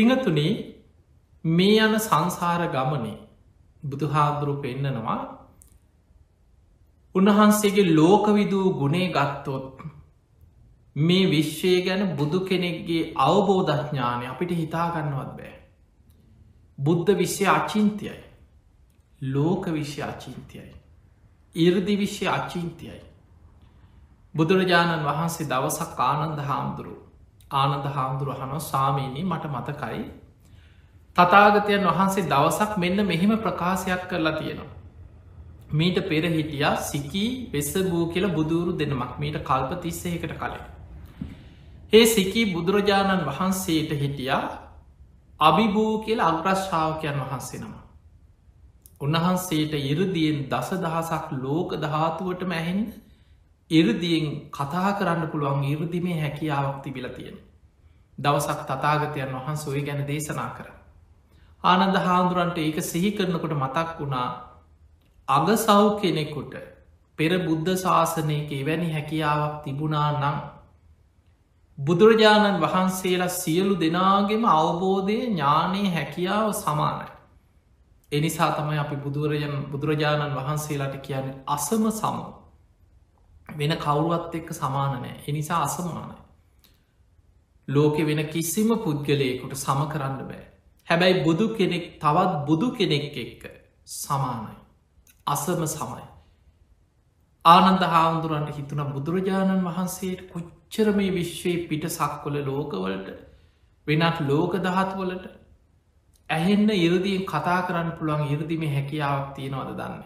පිඟතුනේ මේ යන සංසාර ගමනේ බුදුහාදුරු පෙන්නනවා උන්වහන්සේගේ ලෝකවිදූ ගුණේ ගත්තොත් මේ විශ්වය ගැන බුදු කෙනෙක්ගේ අවබෝධඥානය අපිට හිතාගන්නවත් බෑ. බුද්ධ විශ්‍ය අචින්තයයි. ලෝක විශ්‍ය අචින්තයයි. ඉර්දි විශ්‍ය අචින්තයයි. බුදුරජාණන් වහන්සේ දවසක් ආනන්ද හාමුදුරු ආනන්ද හාමුදුරු හනො සාමීනී මට මතකයි තතාගතයන් වහන්සේ දවසක් මෙන්න මෙහෙම ප්‍රකාශයක් කරලා තියෙනවා. මීට පෙර හිටියා සිකී වෙස්ස බූ කියල බුදුරු දෙනමක් මීට කල්ප තිස්සයකට කලින්. ඒ සිකී බුදුරජාණන් වහන්සේට හිටියා අභිභූ කියල අග්‍රශ්ාවකයන් වහන්සේ නම. උන්වහන්සේට ඉරදියෙන් දස දහසක් ලෝක දහතුවට මැහෙන් ඉරදියෙන් කතා කරන්න පුළුවන් ඉරදිමේ හැකියාවක් තිබිල තියෙන. දවසක් තතාගතයන් වහන්ස ඔය ගැන දේශනා කර. ආනන්ද හාමුදුරන්ට ඒක සිහි කරනකොට මතක් වුණා අගසව් කෙනෙකුට පෙර බුද්ධ ශාසනයක එවැනි හැකියාවක් තිබුණා නම් බුදුරජාණන් වහන්සේලා සියලු දෙනාගෙම අවබෝධය ඥානයේ හැකියාව සමානයි. එනිසා තමයි අපි බුදුරජන් බුදුරජාණන් වහන්සේලාට කියන්නේ අසම සමු වෙන කවුරුවත් එක්ක සමානනෑ එනිසා අසමානයි. ලෝකෙ වෙන කිසිම පුද්ගලයකුට සම කරන්න බෑ. හැබැයි බුදු කෙනෙක් තවත් බුදු කෙනෙක් එක්ක සමානයි. අසම සමයි. ආනන්ද හාමුදුරන්ට හිතුන බුදුරජාණන් වහන්සේට කොච්චර මේ විශ්වයේ පිට සක්කොල ලෝකවලට වෙනත් ලෝක දහත්වලට ඇහෙන්න ඉරදියෙන් කතා කරන්න පුළුවන් ඉරදිම හැකියාවක් තියෙනවද දන්න.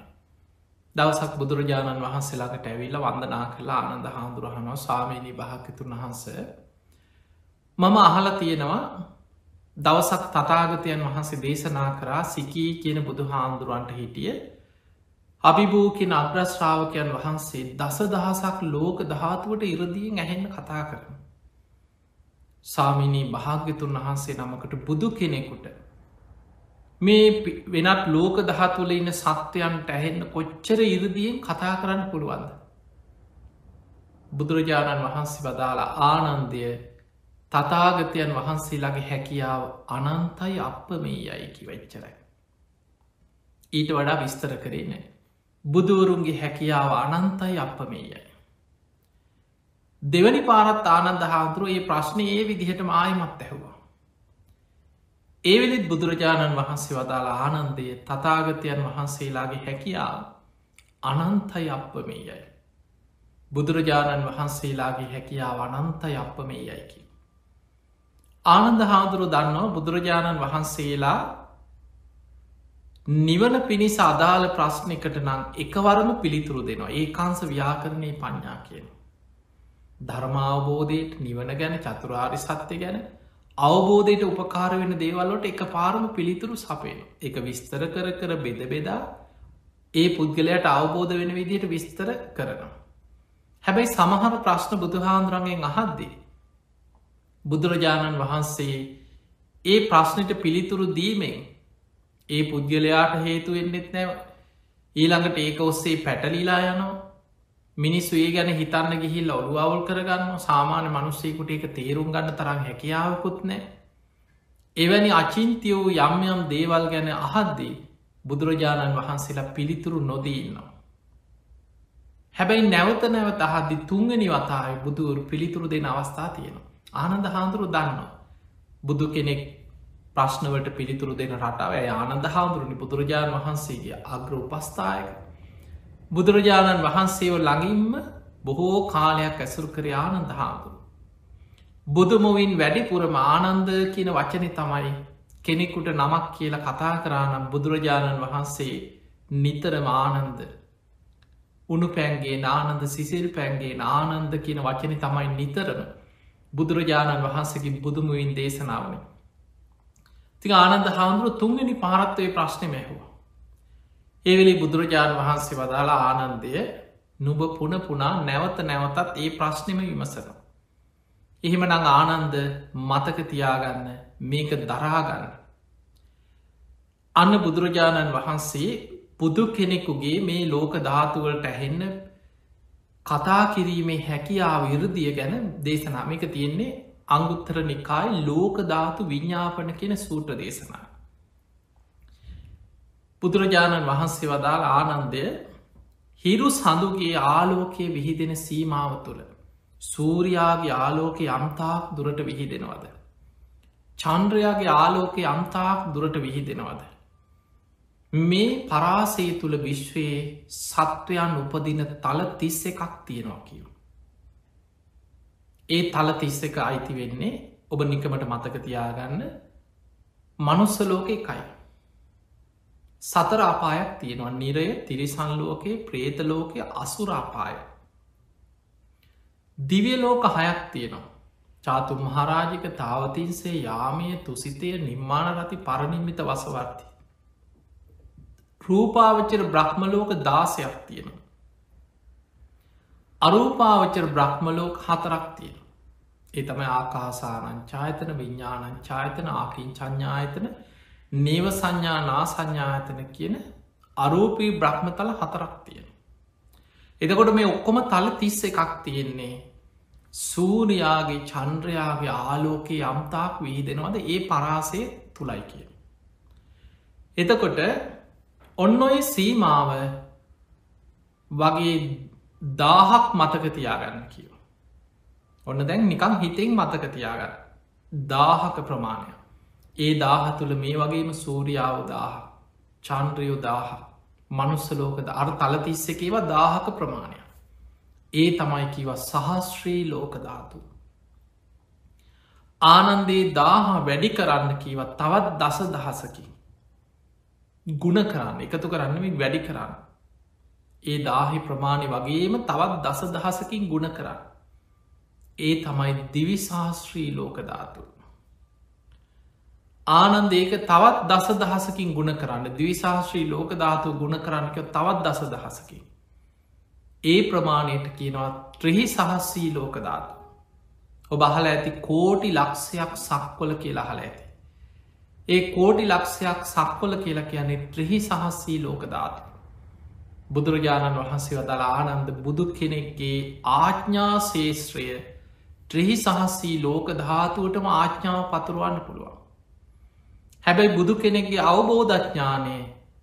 දවසක් බුදුරජාණන් වහන්සේලාකට ඇවිල්ල වන්දනා කරලා ආනන්ද හාමුදුරහනෝ සාමීනී භාකතුන් වහන්ස මම අහල තියෙනවා දවසක් තතාගතයන් වහන්සේ දේශනා කරා සිකී කියන බුදු හාමුදුරුවන්ට හිටිය අභිභූකින අග්‍රශ්‍රාවකයන් වහන්සේ දස දහසක් ලෝක දහතුවට ඉරදියෙන් ඇහෙන්න කතා කරන. සාමිනී භාග්‍යතුන් වහන්සේ නමකට බුදු කෙනෙකුට මේ වෙනත් ලෝක දහතුල ඉන්න සත්‍යයන්ට ඇහෙන්න කොච්චර ඉරදියෙන් කතා කරන්න පුළුවන්ද. බුදුරජාණන් වහන්සේ වදාලා ආනන්දය තතාගතයන් වහන්සේලාගේ හැකියාව අනන්තයි අප මේ යයිකි වෙච්චරයි. ඊට වඩා විස්තර කරේ නෑ. බුදුවරුන්ගේ හැකියාව අනන්තයි අප මේ යයි. දෙවනි පාරත් ආනන්ද හාමුදුරුව ඒ ප්‍රශ්නය ඒ විදිහට ආයමත් ඇහවා. ඒවෙලිත් බුදුරජාණන් වහන්සේ වදාලා ආනන්දය තතාගතයන් වහන්සේලාගේ හැකියාව අනන්තයි අප මේ යයි. බුදුරජාණන් වහන්සේලාගේ හැකියාව අනන්තයි අප මේ යයිකි. ආනන්ද හාදුරු දන්නවා බුදුරජාණන් වහන්සේලා නිවන පිණිස අදාළ ප්‍රශ්නකට නම් එකවරම පිළිතුරු දෙනවා ඒ කාන්ස ව්‍යාකරණය පඤ්ඥා කියන. ධර්මාවබෝධයට නිවන ගැන චතුරාරි සත්‍යය ගැන අවබෝධයට උපකාර වෙන දේවල්ලොට එක පාරම පිළිතුරු සපේන එක විස්තර කර කර බෙද බෙදා ඒ පුද්ගලයට අවබෝධ වෙන විදියට විස්තර කරනවා. හැබැයි සමහර ප්‍රශ්න බුදුහාන්දුරන්ගෙන් අහද්දී. බුදුරජාණන් වහන්සේ ඒ ප්‍රශ්නයට පිළිතුරු දීමෙන් ඒ පුද්ගලයාට හේතුවෙන්නෙත් නැව ඊළඟට ඒක ඔස්සේ පැටලිලා යනවා මිනිස්සු ඒ ගැන හිතන්න ගිහිල් ඔලු අවුල් කරගන්න සාමාන්‍ය මනුස්සේකුට එක තේරුම් ගන්න තරම් හැකියාවකුත් නෑ එවැනි අචින්තිය වූ යම් යම් දේවල් ගැන අහද්දී බුදුරජාණන් වහන්සේලා පිළිතුරු නොදීන්නවා. හැබැයි නැවත නැවත අහද්දි තුංගනි වතායි බුදුවරු පිළිතුරු දෙන අවස්ථා තියෙනවා. ආනන්ද හාන්දුරු දන්නවා. බුදු කෙනෙක් ප්‍රශ්නවට පිළිතුරු දෙන රටාව ආනන්ද හාමුදුරුණි බුදුරජාණන් වහන්සේගේ අග්‍ර උපස්ථායක. බුදුරජාණන් වහන්සේව ළඟින්ම බොහෝ කාලයක් ඇසුරු කර ආනන්ද හාමුදුරු. බුදුමුවින් වැඩිපුරම ආනන්ද කියන වචනය තමයි කෙනෙකුට නමක් කියල කතා කරානම් බුදුරජාණන් වහන්සේ නිතරම ආනන්ද උනු පැන්ගේ නානන්ද සිසිල් පැන්ගේ ආනන්ද කියන වචන තමයි නිතරම බුදුරජාණන් වහන්සේකින් බුදුමුවින් දේශනාවනේ. ති ආනන්ද හාමුදුරුව තුන්ගනි පාරත්වය ප්‍රශ්නය මැහවා. ඒවෙලි බුදුරජාණන් වහන්සේ වදාලා ආනන්දය නුබ පුන පුනා නැවත නැවතත් ඒ ප්‍රශ්නම විමසන. එහෙම නං ආනන්ද මතක තියාගන්න මේක දරාගන්න. අන්න බුදුරජාණන් වහන්සේ බුදු කෙනෙකුගේ මේ ලෝක ධාතුවලට ඇහෙන්න කතා කිරීමේ හැකියාව විරදිය ගැන දේශනාමික තියෙන්නේ අංගුත්තර නිකායි ලෝකධාතු විඤ්ඥාපන කියෙන සූට්‍ර දේශනා. බුදුරජාණන් වහන්සේ වදාළ ආනන්දය හිරු සඳුගේ ආලෝකයේ විහිදෙන සීමාව තුළ සූරයාගේ ආලෝකය අම්තාක් දුරට විහිදෙනවද. චන්ද්‍රයාගේ ආලෝකය අම්තාක් දුරට විහිදෙනවද. මේ පරාසේ තුළ විශ්වයේ සත්වයන් උපදින තල තිස්ස එකක් තියෙනවා කියව. ඒ තල තිස්ස එක අයිති වෙන්නේ ඔබ නිකමට මතක තියාගන්න මනුස්සලෝක එකයි. සතර අපායක් තියෙනවා නිරය තිරිසන්ලෝකයේ ප්‍රේතලෝකය අසුරාපාය. දිවියලෝක හයක් තියෙනවා. චාතු මහරාජික තාවතින්සේ යාමය තුසිතය නිර්මාණ රති පරණින්මිත වසවර්ති. රූපාවච්චර බ්‍රහ්මලෝක දාසයක් තියෙනවා. අරූපාවච්චර බ්‍රහ්මලෝක හතරක් තියෙන. ඒ තම ආකාසානං චායතන විඤ්ඥානං චායතන ආකින් චඥායතන නේව සංඥා නා සංඥායතන කියන අරූපී බ්‍රහ්මතල හතරක් තියෙන. එතකොට මේ ඔක්කොම තල තිස්ස එකක් තියෙන්නේ සූරයාගේ චන්ද්‍රයාගේ ආලෝකයේ අම්තාක් විහිදෙනවද ඒ පරාසය තුළයි කිය. එතකොට ඔන්න ඔය සීමාව වගේ දාහක් මතක තියාගන්න කියව. ඔන්න දැන් නිකං හිතෙන් මතක තියාගන්න. දාහක ප්‍රමාණය. ඒ දාහ තුළ මේ වගේම සූරියාව දාහ චන්ද්‍රයෝ දාහ මනුස්සලෝකද අර තලතිස්ස එකේව දාහක ප්‍රමාණය. ඒ තමයි කිව සහස්ශ්‍රී ලෝකධාතු. ආනන්දේ දාහ වැඩි කරන්න කීවත් තවත් දස දහසකින්. ගුණ කරන්න එකතු කරන්නමින් වැඩි කරන්න. ඒ දාහි ප්‍රමාණය වගේම තවත් දස දහසකින් ගුණ කරන්න. ඒ තමයි දිවිශාස්ත්‍රී ලෝකධාතු. ආනන්දේක තවත් දස දහසකින් ගුණ කරන්න දිවිශාශ්‍රී ලෝකධාතු ගුණ කරන්නක තවත් දස දහසකින්. ඒ ප්‍රමාණයට කියනවා ත්‍රහි සහස්සී ලෝකධාතු. ඔබ අහල ඇති කෝටි ලක්ෂයක් සක්කොල කියලා හල ඇති. ඒ කෝටි ලක්ෂයක් සක්කොල කියලා කියන්නේ ත්‍රහි සහස්සී ලෝකධාතු. බුදුරජාණන් වහන්සේ වදල ආනන්ද බුදු කෙනෙක්ගේ ආච්ඥා ශේෂත්‍රය ත්‍රහි සහස්සී ලෝක ධාතුවටම ආච්ඥාව පතුරුවන්න පුළුවන්. හැබැයි බුදු කෙනෙක්ගේ අවබෝධඥානය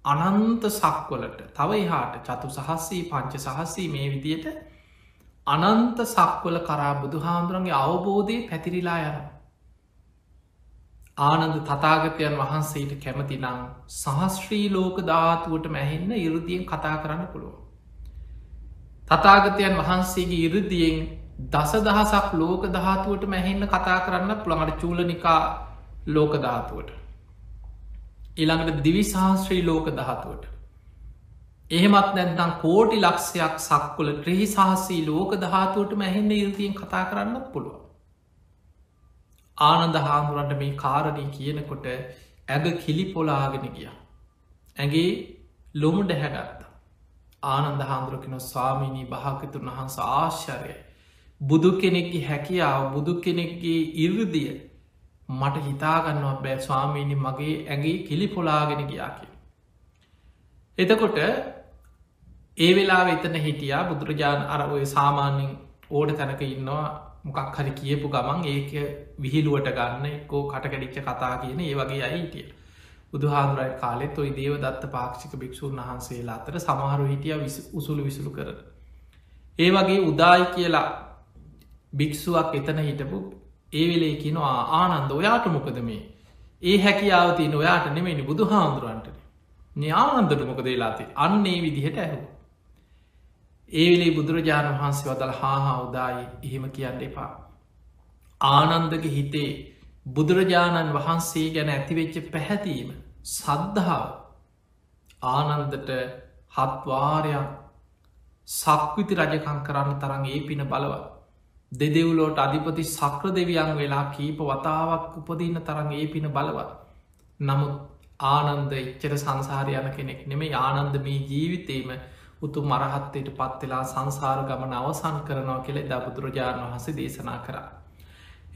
අනන්ත සක්වලට තව එහාට චතු සහස්සී පංච සහස්සී මේ විදියට අනන්ත සක්වල කරා බුදු හාමුදුරන්ගේ අවබෝධය පැතිරිලා යන. ආනන්ද තතාගතයන් වහන්සේට කැමති නම් සහස්ශ්‍රී ලෝක ධාතුවට මැහෙන්න ඉරුදියෙන් කතා කරන්න පුළුව. තතාගතයන් වහන්සේගේ ඉරුදියෙන් දස දහසක් ලෝක ධාතුවට මැහෙන්න කතා කරන්න පුළඟට චූලනිකා ලෝක ධාතුවට. ඊළඟට දිවිශාස්ත්‍රී ලෝක දහතුවට. එහෙමත් නැන්තම් කෝටි ලක්ෂයක් සක්කොල ක්‍රහි සහසී ලෝක දහතුවට මැහෙන්න ඉල්තියෙන් කතා කරන්නත් පුළුව. ආනන්ද හාමුරන්ට මේ කාරණී කියනකොට ඇග කිලි පොලාගෙන ගිය. ඇගේ ලොමු ඩැහැගත්ත. ආනන්ද හාමුදුරකෙන ස්වාමීණී භාකතුන් වහන්ස ආශ්චරය. බුදු කෙනෙක්ගේ හැකියාව බුදු කෙනෙක්ගේ ඉර්දිය මට හිතාගන්නවා බෑ ස්වාමීණි මගේ ඇගේ කිලි පොලාගෙන ගියාකි. එතකොට ඒ වෙලා එතන හිටියා බුදුරජාණන් අර ඔය සාමාන්‍යෙන් ඕඩ තැනක ඉන්නවා මොකක් හරි කියපු ගමන් ඒක විහිලුවට ගන්න එක්කෝ කටකඩිච්ච කතා කියන ඒ වගේ අයිටිය. බුදුහාදුරයි කාලෙත් ඔයි දේව දත්ත පාක්ෂික භික්‍ෂූන් වහන්සේලා අතර සමහරු හිටිය උසුළු විසුළු කරන. ඒ වගේ උදායි කියලා භික්ෂුවක් එතන හිටපු ඒ වෙලේ කිනවා ආනන්ද ඔයාට මොකද මේ? ඒ හැකියාව තියන ඔයාට නෙමෙනි බුදු හාමුදුරුවන්ට න්‍යානන්දට මොකද වෙලාති අන්න ඒ විදිහට ඇහු ඒවෙලේ බුදුරජාණන් වහන්සේ වදල හාහා උදායි. එහෙම කියන්න එපා. ආනන්දක හිතේ බුදුරජාණන් වහන්සේ ගැන ඇතිවෙච්ච පැහැතීම සද්ධාව ආනන්දට හත්වාරයක් සක්විති රජකං කරන්න තරන් ඒ පින බලවත්. දෙදෙව්ලෝට අධිපති සක්‍ර දෙවියන් වෙලා කීප වතාවක් උපදින්න තරන් ඒ පින බලවත්. නමුත් ආනන්ද එච්චර සංසාරය යන කෙනෙක් නෙමේ ආනන්ද මේ ජීවිතේම උතු මරහත්තයට පත්වෙලා සංසාර ගමන අවසන් කරනවා කෙළෙ ද බුදුරජාණන් වහස දේශනා කරා.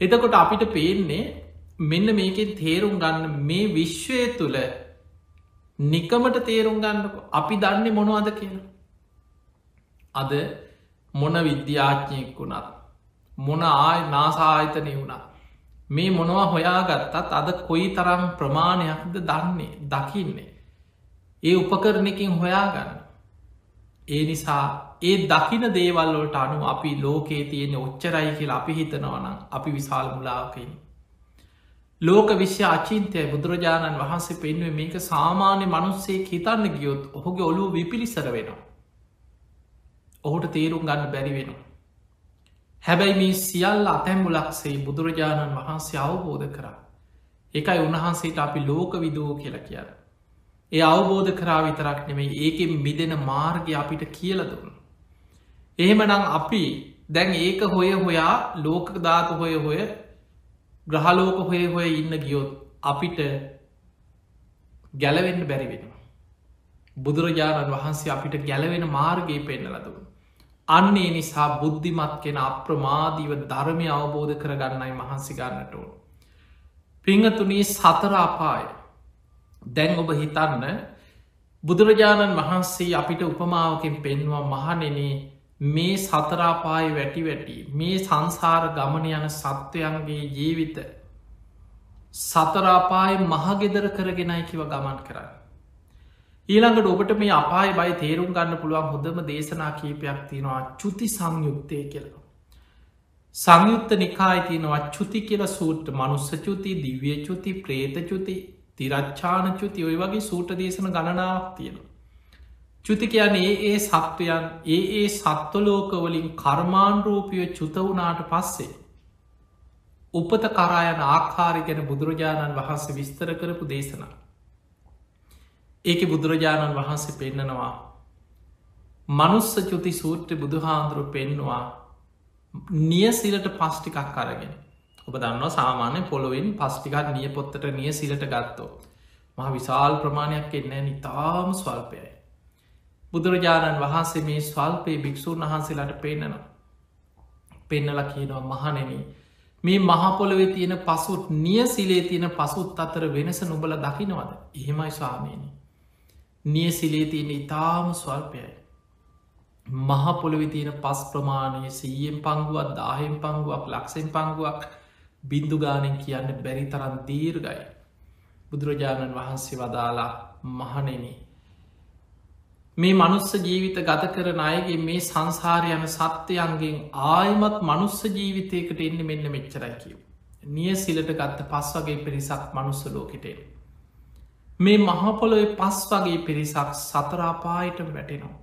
එතකොට අපිට පේන්නේ මෙන්න මේකෙන් තේරුම් ගන්න මේ විශ්වය තුළ නිකමට තේරුම් ගන්නක අපි දන්නේ මොනවද කියන. අද මොන විද්‍යාඥයෙක් වුණත් මොන ආය නාසාහිතනය වුණා මේ මොනවා හොයාගත්තත් අද කොයි තරම් ප්‍රමාණයක්ද දන්නේ දකින්නේ. ඒ උපකරණකින් හොයාගන්න. ඒ නිසා ඒ දකින දේවල්ලොට අනු අපි ලෝකයේ තියෙන ඔච්චරයි කියලා අපි හිතනවනම් අපි විශාල් මුලාකයින්. ලෝක විශ්‍ය අචින්තය බුදුරජාණන් වහන්සේ පෙන්ුවේ මේක සාමාන්‍ය මනුස්සේ හිතන්න ගියොත් ඔහුගේ ඔලු විපිලිසර වෙනවා. ඔහුට තේරුම් ගන්න බැරි වෙනවා. හැබැයි මේ සියල් අතැම්මුලක්සේ බුදුරජාණන් වහන්සේ අවබෝධ කරා. එකයි උන්වහන්සේට අපි ලෝක විදෝ කියලා කියන්න. ඒ අවබෝධ කරා විතරක් නෙමයි ඒකෙන් මිදෙන මාර්ගය අපිට කියල දුන්න. එහෙමනම් අපි දැන් ඒක හොය හොයා ලෝක ධාතු හොය හොය ග්‍රහලෝක හොය හොය ඉන්න ගියොත් අපිට ගැලවෙන්න බැරි වෙනවා. බුදුරජාණන් වහන්සේ අපිට ගැලවෙන මාර්ගයේ පෙන්නලදුන්. අන්නේ නිසා බුද්ධිමත් කෙන අප්‍රමාදීව ධර්මය අවබෝධ කරගන්නයි මහන්සි ගන්නටෝ. පිංහතුනී සතරාපාය දැන් ඔබ හිතන්න බුදුරජාණන් වහන්සේ අපිට උපමාවකින් පෙන්වා මහනෙනේ මේ සතරාපාය වැටි වැටි මේ සංසාර ගමන යන සත්වයන්ගේ ජීවිත සතරාපාය මහගෙදර කරගෙනයි කිව ගමන් කරන්න. ඊළඟට ඔබට මේ අපාය බයි තේරුම් ගන්න පුළුවන් හොඳම දේශනා කීපයක් තියෙනවා චුති සංයුක්තය කියලා. සංයුත්ත නිකායි තියෙනවා චුති කියල සූට්ට මනුස්ස චුති දිව්‍ය චුති ප්‍රේත චුති තිරච්චාන චුති ඔය වගේ සූට දේශන ගණනාවක් තියෙනවා. චුති කියන්නේ ඒ ඒ සත්වයන් ඒ ඒ සත්වලෝකවලින් කර්මාණරූපිය චුත වුනාට පස්සේ. උපත කරායන ආකාරි ගැන බුදුරජාණන් වහන්සේ විස්තර කරපු දේශනා. ඒක බුදුරජාණන් වහන්සේ පෙන්නනවා මනුස්ස චුති සූත්‍ර බුදුහාන්දුරු පෙන්නවා නියසිලට පස්්ටිකක් කරගෙන ඔබ දන්නවා සාමාන්‍ය පොළොවෙන් පස්්ටිකක් නිය පොත්තට නිය සිලට ගත්තෝ මහ විශාල් ප්‍රමාණයක් එන්නේ නිතාම ස්වල්පයයි. බුදුරජාණන් වහන්සේ මේ ස්වල්පයේ භික්‍ෂූන් වහන්සේලාට පෙන්න්නනවා පෙන්නල කියනවා මහනෙන මේ මහපොළොවෙ තියෙන පසුත් නිය සිලේ තියෙන පසුත් අතර වෙනස නොබල දකිනවද? එහෙමයි ස්වාමීනී. නිය සිලේ තියෙන ඉතාම ස්වල්පයයි. මහපොළොවි තියෙන පස් ප්‍රමාණය සීයෙන් පංගුවත් දාහෙන් පංගුවක් ලක්සෙන් පංගුවක් බින්දුගානෙන් කියන්න බැරි තරන් දීර්ගයි. බුදුරජාණන් වහන්සේ වදාලා මහනෙන. මේ මනුස්ස ජීවිත ගත කරන අයගේ මේ සංසාරයන සත්‍යයන්ගෙන් ආයමත් මනුස්ස ජීවිතයකට එන්න මෙන්න මෙච්චරයි කියව. නිය සිලට ගත්ත පස් වගේ පිරිසක් මනුස්ස ලෝකෙටේ. මේ මහපොළොව පස් වගේ පිරිසක් සතරාපායට වැටෙනවා.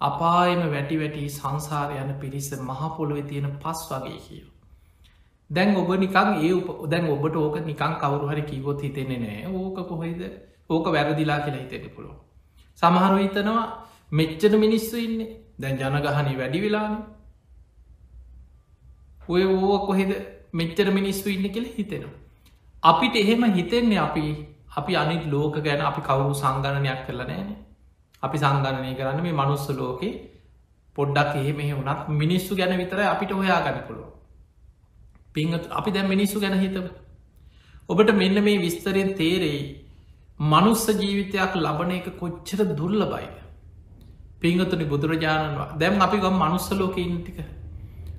අපායම වැටි වැටි සංසාර යන පිරිස මහපොළොව තියෙන පස් වගේ කියෝ. දැන් ඔබ නිකං ඒ උප දැන් ඔබට ඕක නිකං කවරු හරි කිවොත් හිතෙන්නේ නෑ ඕක කොහෙද ඕක වැරදිලා කියලා හිතෙන පුළො. සමහරු හිතනවා මෙච්චන මිනිස්සු ඉන්නේ දැන් ජනගහනි වැඩි වෙලාන ඔය ඕක කොහෙද මෙච්චර මිනිස්සු ඉන්න කෙළ හිතෙනවා. අපිට එහෙම හිතෙන්නේ අපි අපි අනිත් ලෝක ගැන අපි කවුරු සංගණනයක් කරලා නෑන අපි සංගණනය කරන්න මේ මනුස්ස ලෝකේ පොඩ්ඩක් එහෙම වුණත් මිනිස්සු ගැන විතර අපිට හොයා ගන්න පුළුව පිංහත් අපි දැ මිනිස්සු ගැන හිතව ඔබට මෙන්න මේ විස්තරයෙන් තේරෙයි මනුස්ස ජීවිතයක් ලබන එක කොච්චර දුර්ල බයිද පිංහතුනි බුදුරජාණන්වා දැම් අපි ගම් මනුස්ස ලෝක ඉන්ටික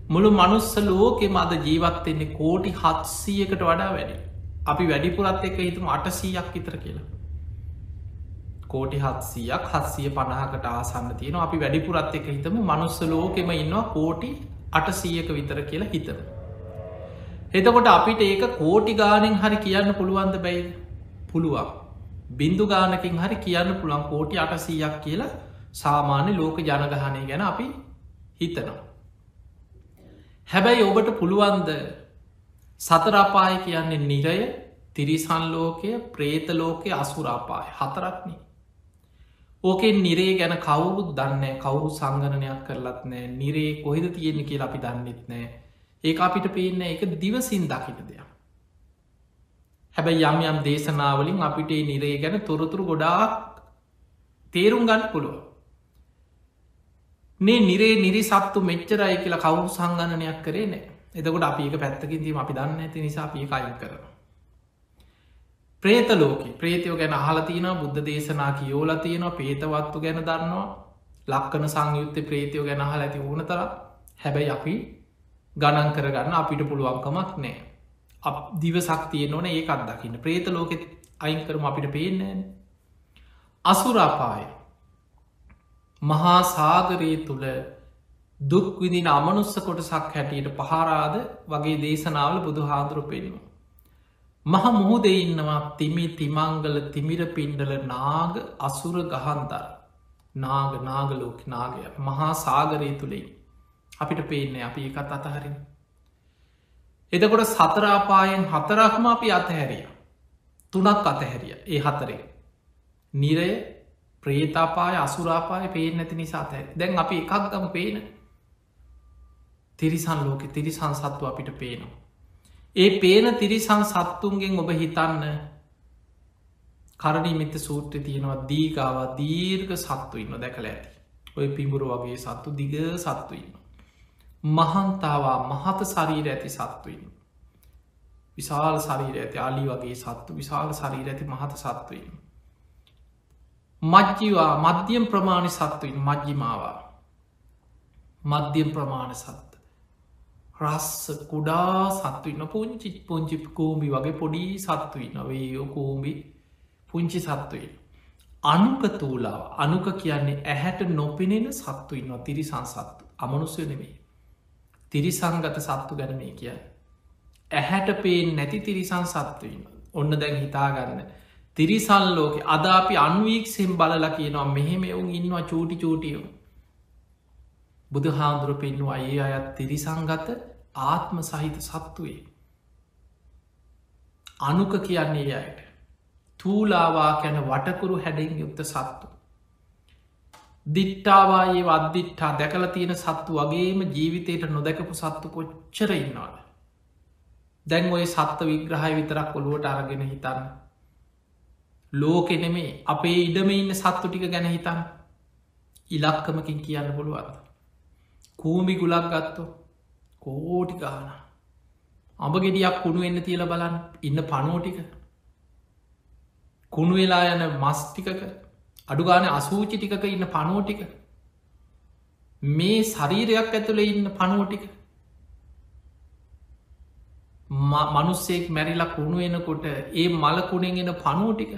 මුළු මනුස්ස ලෝකෙ මද ජීවත්වෙන්නේ කෝටි හත්සීයකට වඩා වැඩි අපි වැඩිපුරත් එක හිතුම අටසීයක් විතර කියලා. කෝටි හත්සියක් හත්සිය පණහකට ආසන්න තියෙන අපි වැඩිපුරත් එක හිතම මනුස්ස ලෝකෙම ඉන්නවා කෝටි අටසීයක විතර කියලා හිතම. එතකොට අපිට ඒක කෝටි ගානෙන් හරි කියන්න පුළුවන්ද බැයිද? පුළුවන්. බින්දු ගානකින් හරි කියන්න පුළන් කෝටි අටසීයක් කියලා සාමාන්‍ය ලෝක ජනගහනය ගැන අපි හිතනවා. හැබැයි ඔබට පුළුවන්ද සතරාපාය කියන්නේ නිරය තිරිසන්ලෝකය ප්‍රේතලෝකය අසුරාපාය හතරක්න. ඕකෙන් නිරේ ගැන කවුරුත් දන්න කවුරු සංගණනයක් කරලත් නෑ නිරේ කොහෙද තියෙන්නේ කිය අපි දන්නෙත් නෑ ඒ අපිට පේන්න එක දිවසින් දකිට දෙයක්. හැබැයි යම් යම් දේශනාවලින් අපිට නිරේ ගැන තොරතුරු ගොඩාක් තේරුම් ගන්න පුළුව. නේ නිරේ නිරි සත්තු මෙච්චරයි කියලා කවුරු සංගණනයක් කරේ නෑ එතකොට අපි ඒක පැත්තකින් දීම අපි දන්න ඇති නිසා අපි කයින් කරන. ප්‍රේත ලෝක ප්‍රේතයෝ ගැන අහලතින බුද්ධ දේශනා කියෝල තියෙනවා පේතවත්තු ගැන දන්නවා ලක්කන සංයුත්ත ප්‍රේතයෝ ගැන හල ඇති ඕන තර හැබැයි අපි ගණන් කරගන්න අපිට පුළුවන්කමක් නෑ. දිවසක් තිය නොන ඒකත් දකින්න ප්‍රේත ලෝකෙත් අයින් කරම අපිට පේනෑන අසුරාපාය මහා සාගරයේ තුළ දුක්විදින අමනුස්ස කොටසක් හැටියට පහරාද වගේ දේශනාවල බුදු හාදුරු පෙන්වා. මහ මුහුද ඉන්නවා තිමි තිමංගල තිමිර පින්ඩල නාග අසුර ගහන්දර නාග නාගලෝක නාගය. මහා සාගරය තුළෙයි අපිට පේන්නේ අපි එකත් අතහරින් එදකොට සතරාපායෙන් හතරක්ම අපි අතහැරිය. තුනක් අතහැරිය ඒ හතරේ නිරය ප්‍රේතාපාය අසුරාපාය පේෙන් නැති නිසා ඇ දැන් අපි එකක් ගම පේන තිරිසන් ලෝකෙ තිරිසන් සත්ව අපිට පේනවා. ඒ පේන තිරිසං සත්තුන්ගෙන් ඔබ හිතන්න කරණීමිත සූත්‍ර තියෙනවා දීගාව දීර්ග සත්තු ඉන්න දැකල ඇති. ඔය පිඹුරු වගේ සත්තු දිග සත්තු ඉන්න මහන්තාවා මහත සරීර ඇති සත්තුයින් විශාල සරීර ඇති අලි වගේ සත්තු විශාල සරීර ඇති මහත සත්තුයින් මජ්ජිවා මධ්‍යම් ප්‍රමාණි සත්තුයින් මජ්ජිමාවා මධ්‍යම් ප්‍රමාණ සත්ත. රස්ස කුඩා සත්තුවන්න පුංචි පුංචි කෝම්බි වගේ පොඩි සත්තුයි නවේ කෝම්බි පුංචි සත්තුයි. අනුක තූලාව අනුක කියන්නේ ඇහැට නොපෙනෙන සත්තුයින්වා තිරිසන් සත්තු අමනුස්සය නෙමේ. තිරිසංගත සත්තු ගැන මේ කිය. ඇහැට පේෙන් නැති තිරිසන් සත්තුවන්න ඔන්න දැන් හිතාගන්න. තිරිසල් ලෝක අද අපි අන්වීක්සෙන් බලලා කියනවා මෙහෙම එවුන් ඉන්නවා චූටි චූටියෝ. බුදු හාමුදුර පෙන්නවා ඒ අයත් තිරිසංගත ආත්ම සහිත සත්තුවේ. අනුක කියන්නේ අයට. තූලාවා කැන වටකුරු හැඩෙන් යුක්ත සත්තු. දිට්ටාවායේ වදදිට්ටා දැකල තියෙන සත්තු වගේම ජීවිතයට නොදැකපු සත්තු කොච්චර ඉන්නවාද. දැන් ඔය සත්ව විග්‍රහය විතරක් ඔළුවට අරගෙන හිතන්න. ලෝකෙනෙමේ අපේ ඉඩම ඉන්න සත්තු ටික ගැන හිතන්න ඉලක්කමකින් කියන්න පුළුවන්ද. කූමි ගුලක් ගත්තු කෝටි ගාන අඹ ගෙඩියක් කුණු එන්න තියල බලන්න. ඉන්න පනෝටික කුණු වෙලා යන මස්ටිකක අඩුගාන අසූචි ටිකක ඉන්න පනෝටික මේ ශරීරයක් ඇතුළ ඉන්න පනුවටික මනුස්සෙක් මැරිලා කුණු එනකොට ඒ මලකුණෙන් එන පනුවටික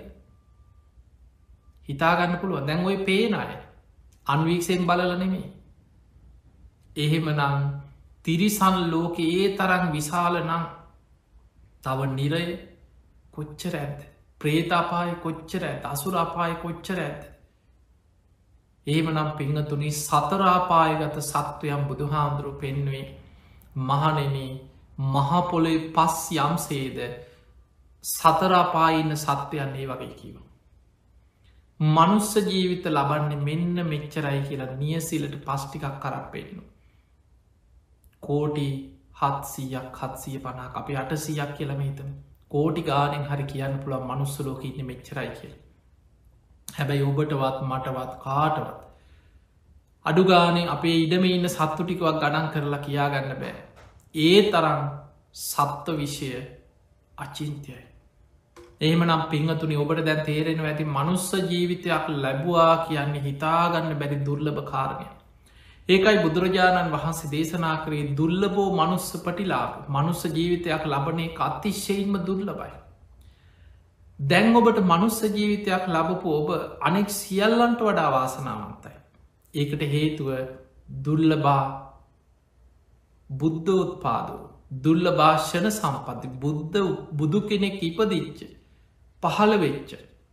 හිතාගන්න පුළුව දැන් ඔය පේන අය. අන්වීක්ෂයෙන් බලල නෙමේ එහෙමනම් තිරිසන් ලෝක ඒ තරන් විශාල නම් තව නිරය කොච්චර ඇත ප්‍රේතාපාය කොච්චර ඇත අසුර අපාය කොච්චර ඇත ඒමනම් පිංහතුනි සතරාපායගත සත්වයම් බුදුහාන්දුරු පෙන්වේ මහනෙන මහපොලේ පස් යම්සේද සතරාපාඉන්න සත්වයන්නේ වගේ කිව. මනුස්ස ජීවිත ලබන්නේ මෙන්න මෙච්චරයි කියලා නියසිලට පස්්ටිකක් කරක් පෙන්නවා. කෝටි හත්සීයක් හත්සිය පනා අපේ අටසීයක් කියලම හිතම. කෝටි ගානෙන් හරි කියන්න පුළුව මනුස්සලෝක ඉන්න මෙච්චරයි කියල. හැබැයි ඔබටවත් මටවත් කාටවත් අඩුගානේ අපේ ඉඩම ඉන්න සත්තු ටිකවක් ගඩන් කරලා කියාගන්න බෑ. ඒ තරම් සත්ව විෂය අචින්තයයි. ඒමනම් පිංහතුනි ඔබට දැන් තේරෙන ඇති මනුස්ස ජීවිතයක් ලැබවා කියන්නේ හිතාගන්න බැරි දුර්ලභ කාරණය ඒකයි බුදුරජාණන් වහන්සේ දේශනා කරේ දුල්ලබෝ මනුස්ස පටිලාප මනුස්ස ජීවිතයක් ලබනේ අතිශ්‍යයෙන්ම දුර්ලබයි. දැන් ඔබට මනුස්ස ජීවිතයක් ලබපු ඔබ අනෙක් සියල්ලන්ට වඩා වාසනාවන්තයි. ඒකට හේතුව දුල්ලබා බුද්ධෝත්පාදෝ දුල්ල භාෂණ සම්පති බුද්ධ බුදු කෙනෙක් ඉපදිච්ච පහළ වෙච්ච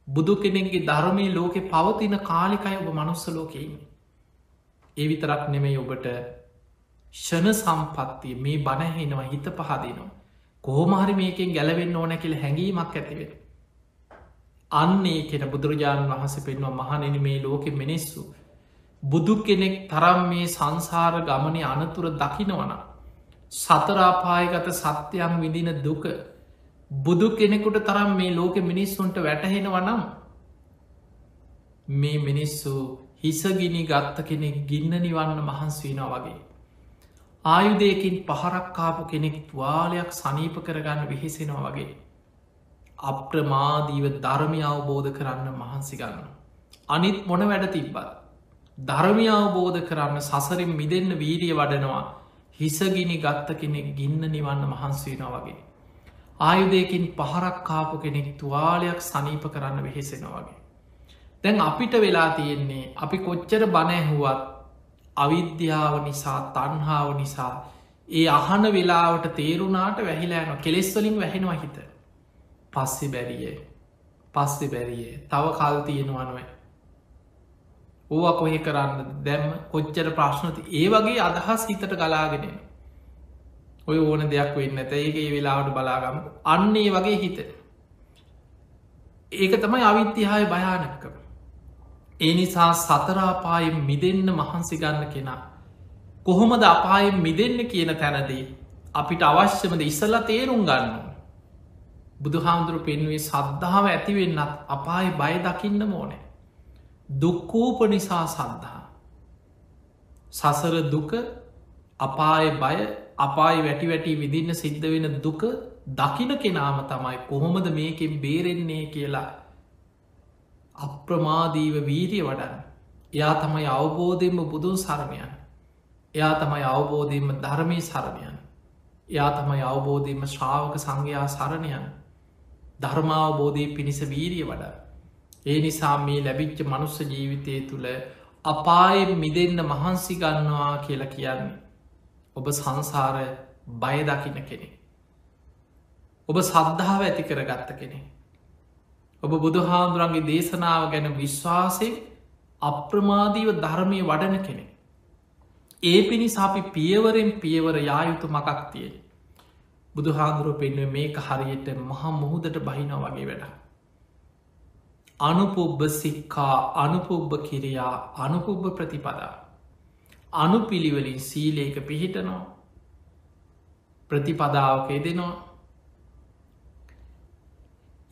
බුදු කෙනෙක්ගේ ධර්මී ලෝකෙ පවතින කාලිකයි ඔබ මනුස්ස ලෝකෙන්නේ ඒ විතරක් නෙමෙයි ඔබට ෂණ සම්පත්තිය මේ බණහෙනවා හිත පහදිනවා. කෝමහරි මේකෙන් ගැලවෙන්න ඕන කියල හැඟීමක් ඇතිවෙන. අන්නේ කෙන බුදුරජාණන් වහස පෙන්වා මහනෙන මේ ලෝකෙ මිනිස්සු. බුදු කෙනෙක් තරම් මේ සංසාර ගමනය අනතුර දකිනවන. සතරාපායගත සත්‍යයන් විදින දුක බුදු කෙනෙකුට තරම් මේ ලෝකෙ මිනිස්සුන්ට වැටහෙනවනම් මේ මිනිස්සු හිසගිනි ගත්ත කෙනෙක් ගින්න නිවන්න මහන්ස්වීනා වගේ. ආයුදයකින් පහරක්කාපු කෙනෙක් තුවාලයක් සනීප කරගන්න විහිසෙනවා වගේ. අප්‍රමාදීව ධර්මය අවබෝධ කරන්න මහන්සි ගන්න. අනිත් මොන වැඩ තිබ්බත්. ධර්මය අවබෝධ කරන්න සසරින් මිදන්න වීරිය වඩනවා හිසගිනි ගත්ත කෙනෙක් ගින්න නිවන්න මහන්සේනවා වගේ. ආයුදයකින් පහරක් කාපු කෙනෙක් තුවාලයක් සනීප කරන්න වෙහෙසෙනවාගේ. දැන් අපිට වෙලා තියෙන්නේ අපි කොච්චර බණැහුවත් අවිද්‍යාව නිසා තන්හාාව නිසා ඒ අහන වෙලාවට තේරුණාට වැහිලෑන කෙලෙස්වලින් වැහෙනවා හිත. පස්සෙ බැරියේ පස්සෙ බැරියේ තව කල් තියෙනවනුව ඕව කොහෙ කරන්න දැම්ම කොච්චර ප්‍රශ්නති ඒ වගේ අදහස් හිතට ගලාගෙන ඔය ඕන දෙයක් වෙන්න ඇත ඒක ඒ වෙලාවට බලාගම අන්නේ වගේ හිත. ඒක තමයි අවිත්‍යහාය භයානක්කම ඒ නිසා සතරාපායෙන් මිදන්න මහන්සි ගන්න කෙනා කොහොමද අපායෙන් මිදන්න කියන තැනදී අපිට අවශ්‍යමද ඉස්සල්ලා තේරුම් ගන්න බුදු හාමුදුරු පෙන්වේ සද්ධාව ඇතිවෙන්නත් අපායි බය දකින්න මෝනේ දුක්කූප නිසා සද්ධහා සසර දුක අපාය බය අපායි වැටි වැටි විදින්න සිද්ධ වෙන දුක දකින කෙනාම තමයි කොහොමද මේකෙන් බේරෙන්නේ කියලා අප්‍රමාදීව වීරිය වඩන්න. එයා තමයි අවබෝධයෙන්ම බුදුන් සරණයන් එයා තමයි අවබෝධයෙන්ම ධර්මී සරණයන් එයා තමයි අවබෝධයෙන්ම ශ්‍රාවක සංඝයා සරණයන් ධර්මාවබෝධය පිණිස වීරිය වඩ ඒ නිසා මේ ලැබිච්ච මනුස්ස ජීවිතය තුළ අපායෙන් මිදන්න මහන්සි ගන්නවා කියලා කියන්නේ ඔබ සංසාර බයදකින කෙනෙ ඔබ සද්ධාව ඇති කර ගත්ත කෙනෙ ඔබ බුදුහාමුදුරන්ගේ දේශනාව ගැන විශ්වාසය අප්‍රමාදීව ධර්මය වඩන කෙනෙ ඒ පිණිස අපි පියවරෙන් පියවර යායුතු මකක් තිය බුදුහාදුරුව පෙන්ව මේක හරියට මහා මුහුදට බහින වගේ වැඩ අනුපුබ්බ සික්කා අනුපුබ්බ කිරියා අනුපුබ්බ ප්‍රතිපදා. අනුපිළිවලින් සීලේක පිහිටනවා. ප්‍රතිපදාවක දෙනවා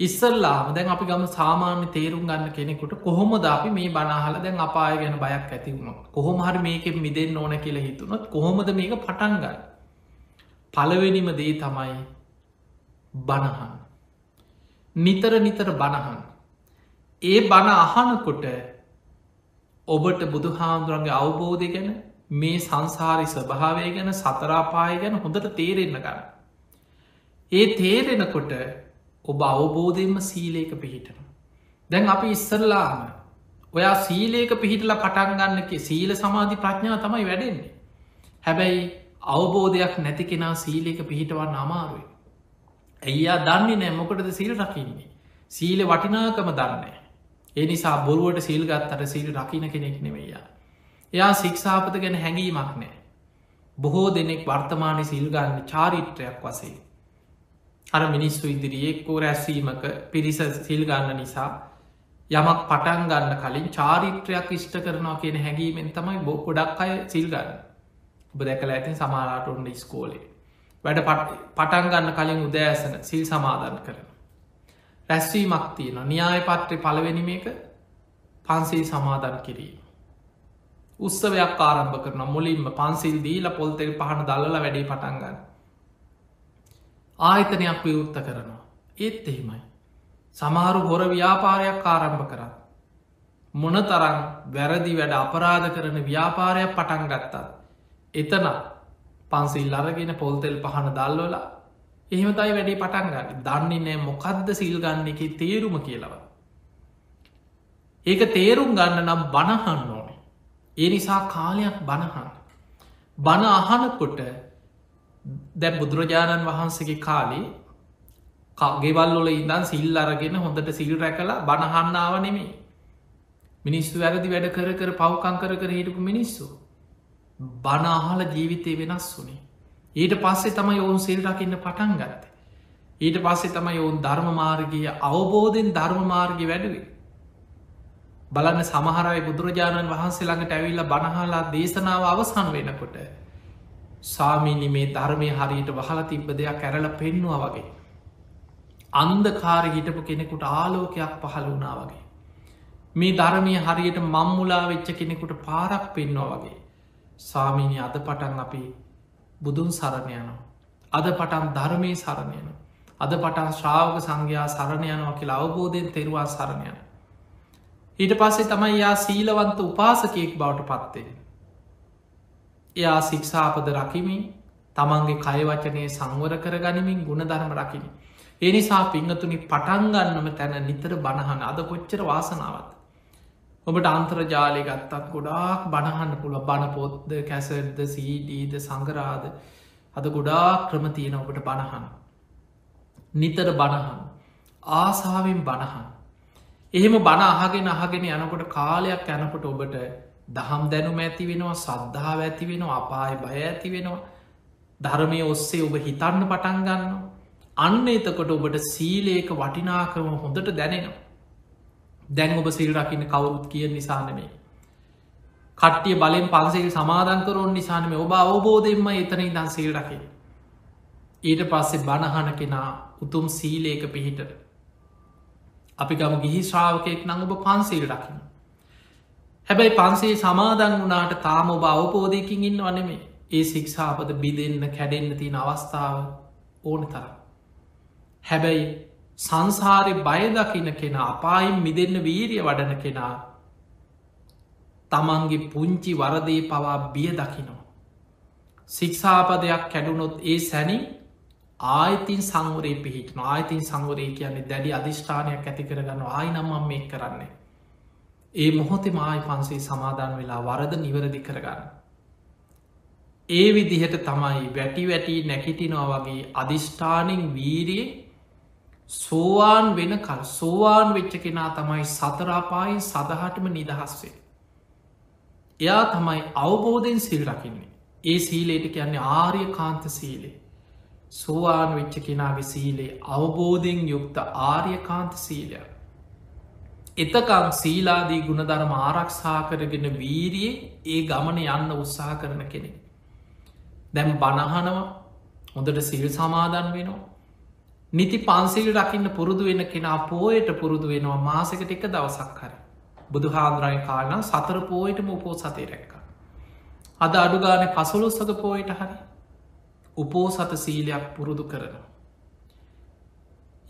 ඉස්සල්ලාම දැන් අපි ගම සාමාන්‍ය තේරුම් ගන්න කෙනෙකුට කොහොමද අපි මේ බනාහල දැන් අපාය ගැන බයක් ඇතිවුණු කොහොම හරි මේක මිදෙන් ඕන කියල හිතුනොත් කොහොමද මේක පටන්ගන්න පලවෙනිම දේ තමයි බණහන් නිතර නිතර බණහන් ඒ බණ අහනකොට ඔබට බුදු හාමුදුරන්ගේ අවබෝධය ගැන මේ සංසාරි ස්වභාවය ගැන සතරාපාය ගැන හොඳට තේරෙන්න ගන්න. ඒ තේරෙනකොට ඔබ අවබෝධයෙන්ම සීලේක පිහිටන. දැන් අපි ඉස්සරලාම ඔයා සීලේක පිහිටල පටන්ගන්නක සීල සමාධි ප්‍රඥා තමයි වැඩෙන්නේ. හැබැයි අවබෝධයක් නැති කෙනා සීලේක පිහිටවන්න අමාරුයි. ඇයියා දන්නේ නෑ මොකටද සීල් රකින්නේ. සීල වටිනාකම දන්නේ. ඒ නිසා බොරුවට සීල් ගත්තට සීල් රකින කෙනෙක් නෙවෙයා. එයා සික්ෂාපත ගැන හැඟීමක් නෑ. බොහෝ දෙනෙක් වර්තමානය සිල්ගන්න චාරිත්‍රයක් වසේ. අර මිනිස්සු ඉදිරියෙක්කෝ රැස්වීමක පිරිස සිල් ගන්න නිසා යමක් පටන් ගන්න කලින් චාරිත්‍රයක් ඉෂ්ට කරනවා කියන හැඟීමෙන් තමයි බෝ ගොඩක් අය සිල්ගන්න ඔබ දැකල ඇතින් සමාලාට ඔන්න ස්කෝලේ වැඩ පටන් ගන්න කලින් උදෑසන සිල් සමාධන් කරන රැස්වීමක් තියෙන න්‍යාය පත්‍රය පලවෙනිම එක පන්සිල් සමාධන් කිරීම. උත්සවයක් ආරම්භ කරන මුලින්ම පන්සිල් දීල පොල්තෙල් පහන දල්ල වැඩේ පටන්ගන්න ආයතනයක් විවෘත්ත කරනවා. ඒත් එහෙමයි. සමහරු හොර ව්‍යාපාරයක් ආරම්භ කරන්න. මොන තරම් වැරදි වැඩ අපරාධ කරන ව්‍යාපාරයක් පටන් ගත්තා. එතන පන්සිල් අරගෙන පොල්තෙල් පහන දල්වලා එහෙමතයි වැඩේ පටන් ගන්න දන්නේ නෑ මොකක්ද සිල් ගන්න එක තේරුම කියලව. ඒක තේරුම් ගන්න නම් බණහන්න ඕනේ. ඒ නිසා කාලයක් බණහන්න. බණ අහනකොට දැ බුදුරජාණන් වහන්සේගේ කාලේ ගෙවල්ලොල ඉදන් සිල් අරගෙන හොඳට සිල් රැකලා බණහන්නාව නෙමේ මිනිස්සු වැරදි වැඩ කර කර පව්කං කර කර හිටපු මිනිස්සු බනාහල ජීවිතය වෙනස් වුනේ ඊට පස්සේ තමයි ඔවුන් සිල් රකින්න පටන් ගත්ත. ඊට පස්සේ තමයි ඔවුන් ධර්ම මාර්ගය අවබෝධෙන් ධර්ම මාර්ගය වැඩුවේ. බලන්න සමහරයි බුදුරජාණන් වහන්සේ ළඟට ඇවිල්ල බණහලා දේශනාව අවසන් වෙනකොට සාමීනි මේ ධර්මය හරියට වහල තිබ්බ දෙයක් ඇරල පෙන්නවා වගේ. අන්දකාර හිටපු කෙනෙකුට ආලෝකයක් පහළ වුණා වගේ. මේ ධර්මය හරියට මංමුලා වෙච්ච කෙනෙකුට පාරක් පෙන්වා වගේ. සාමීනි අද පටන් අපි බුදුන් සරණයනවා. අද පටන් ධර්මය සරණයන. අද පටන් ශ්‍රාවක සංඝයා සරණයනවා කියලා අවබෝධයෙන් තෙරවා සරණයන. ඊට පස්සේ තමයි යා සීලවන්ත උපාසකයෙක් බවට පත්වේ. එයා සික්ෂාපද රකිමින් තමන්ගේ කයවචනය සංවර කර ගනිමින් ගුණ ධර්ම රකිනි. එනිසා පිංහතුනි පටන්ගන්නම තැන නිතර බණහන අද කොච්චර වාසනාවත්. ඔබට අන්ත්‍රජාලය ගත්තත් ගොඩාක් බණහන්න පුළුව බණපොත්ද කැසර්ද සීඩීද සංගරාද අද ගොඩා ක්‍රම තියෙන ඔබට බණහන්. නිතර බණහන් ආසාාවෙන් බණහන්. එහෙම බණ අහගෙන අහගෙන යනකොට කාලයක් යනකොට ඔබට දහම් දැනුම ඇති වෙනවා සද්ධාව ඇති වෙනවා අපාය බය ඇති වෙනවා. ධර්මය ඔස්සේ ඔබ හිතන්න පටන් ගන්න අන්න එතකොට ඔබට සීලේක වටිනාකරම හොඳට දැනෙනවා. දැන් ඔබ සිල් රකින්න කවුරුත් කිය නිසානමේ කට්ටිය බලෙන් පන්සේල් සමාධන්කරොන් නිසානම ඔබ අවබෝධයෙන්ම එතන ඉදන් සිල් රකින ඊට පස්සේ බණහන කෙනා උතුම් සීලේක පිහිටට. අපි ගම ගිහි ශ්‍රාවකයෙක් නං ඔබ පන්සේල් රකින්න. හැබැයි පන්සේ සමාදන් වනාට තාම ඔබ අවබෝධයකින් ඉන්න වනෙමේ ඒ සික්ෂාපද බිදෙන්න්න කැඩෙන්න්න තියෙන අවස්ථාව ඕන තරම්. හැබැයි සංසාරය බයදකින කෙනා අපායින් මිදන්න වීරිය වඩන කෙනා තමන්ගේ පුංචි වරදේ පවා බිය දකිනවා. සික්ෂාපදයක් කැඩුනොත් ඒ සැනින් ආයතින් සංවරේ පිහිට ආයතින් සංවරේ කියන්නේ දැඩි අධිෂ්ඨානයක් ඇති කරගන්න ආයි නම්මම් මේ කරන්නේ. ඒ මොහොතේ මායි පන්සේ සමාධන් වෙලා වරද නිවරදි කරගන්න. ඒ විදිහට තමයි වැටි වැටි නැකිටිනවා වගේ අධිෂ්ඨානින් වීරිය සෝවාන් වෙනකල් සෝවාන් වෙච්ච කෙනා තමයි සතරාපායි සදහටම නිදහස්සේ. එයා තමයි අවබෝධයෙන් සිල් රකින්නේ. ඒ සීලේට කියන්නේ ආර්ය කාන්ත සීලේ. සෝවාන් වෙච්ච කෙනාගේ සීලේ අවබෝධයෙන් යුක්ත ආර්ය කාන්ත සීලයක්. එතකම් සීලාදී ගුණධර්ම ආරක්ෂා කරගෙන වීරියේ ඒ ගමන යන්න උත්සාහ කරන කෙනෙ. දැම් බණහනව හොඳට සිල් සමාදන් වෙනවා. නිති පන්සිල් රකින්න පුරුදු වෙන කෙනා පෝයට පුරුදු වෙනවා මාසකට එක දවසක් හරි. බුදු හාන්ද්‍රයි කාලන සතර පෝයටම උපෝ සතේ රැක්ක. අද අඩුගාන පසුලොස්සක පෝයට හරි උපෝ සත සීලයක් පුරුදු කරනවා.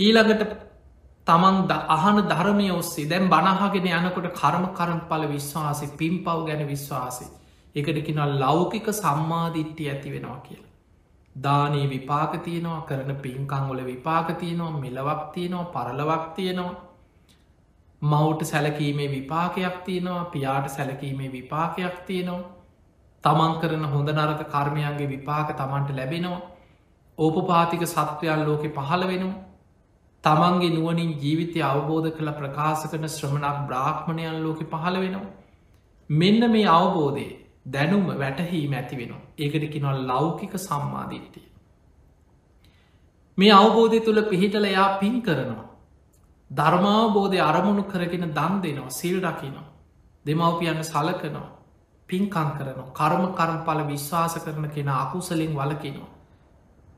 ඊළඟට තමන් අහන ධර්මය ඔස්සේ දැන් බණහගෙන යනකොට කර්ම කරම් පල විශ්වාසය පින් පව් ගැන විශ්වාසය. එකට කිනල් ලෞකික සම්මාධිට්්‍ය ඇති වෙනවා කියලා. දානී විපාක තියෙනවා කරන පින්කංගොල විපාක තියෙනවා මෙලවක් තියෙනවා පරලවක් තියෙනවා. මවුට සැලකීමේ විපාකයක් තියෙනවා පියාට සැලකීමේ විපාකයක් තියෙනවා. තමන් කරන හොඳ නරක කර්මයන්ගේ විපාක තමන්ට ලැබෙනවා. ඕපපාතික සත්වයන් ලෝකෙ පහළ වෙනවා. තමන්ගේ නුවනින් ජීවිතය අවබෝධ කළ ප්‍රකාශ කරන ශ්‍රමණක් බ්‍රාහ්මණයන් ලෝක පහළ වෙනවා. මෙන්න මේ අවබෝධය දැනුම වැටහීම ඇති වෙනවා. ඒකට කිනොල් ලෞකික සම්මාධිට්ටිය. මේ අවබෝධය තුළ පිහිටල එයා පින් කරනවා. ධර්මාවබෝධය අරමුණු කරගෙන දන් දෙනවා සිල් රකිනවා. දෙමවපියන්න සලකනවා පින්කං කරනවා කර්ම කරම්පල විශ්වාස කරන කෙන අකුසලින් වලකිනවා.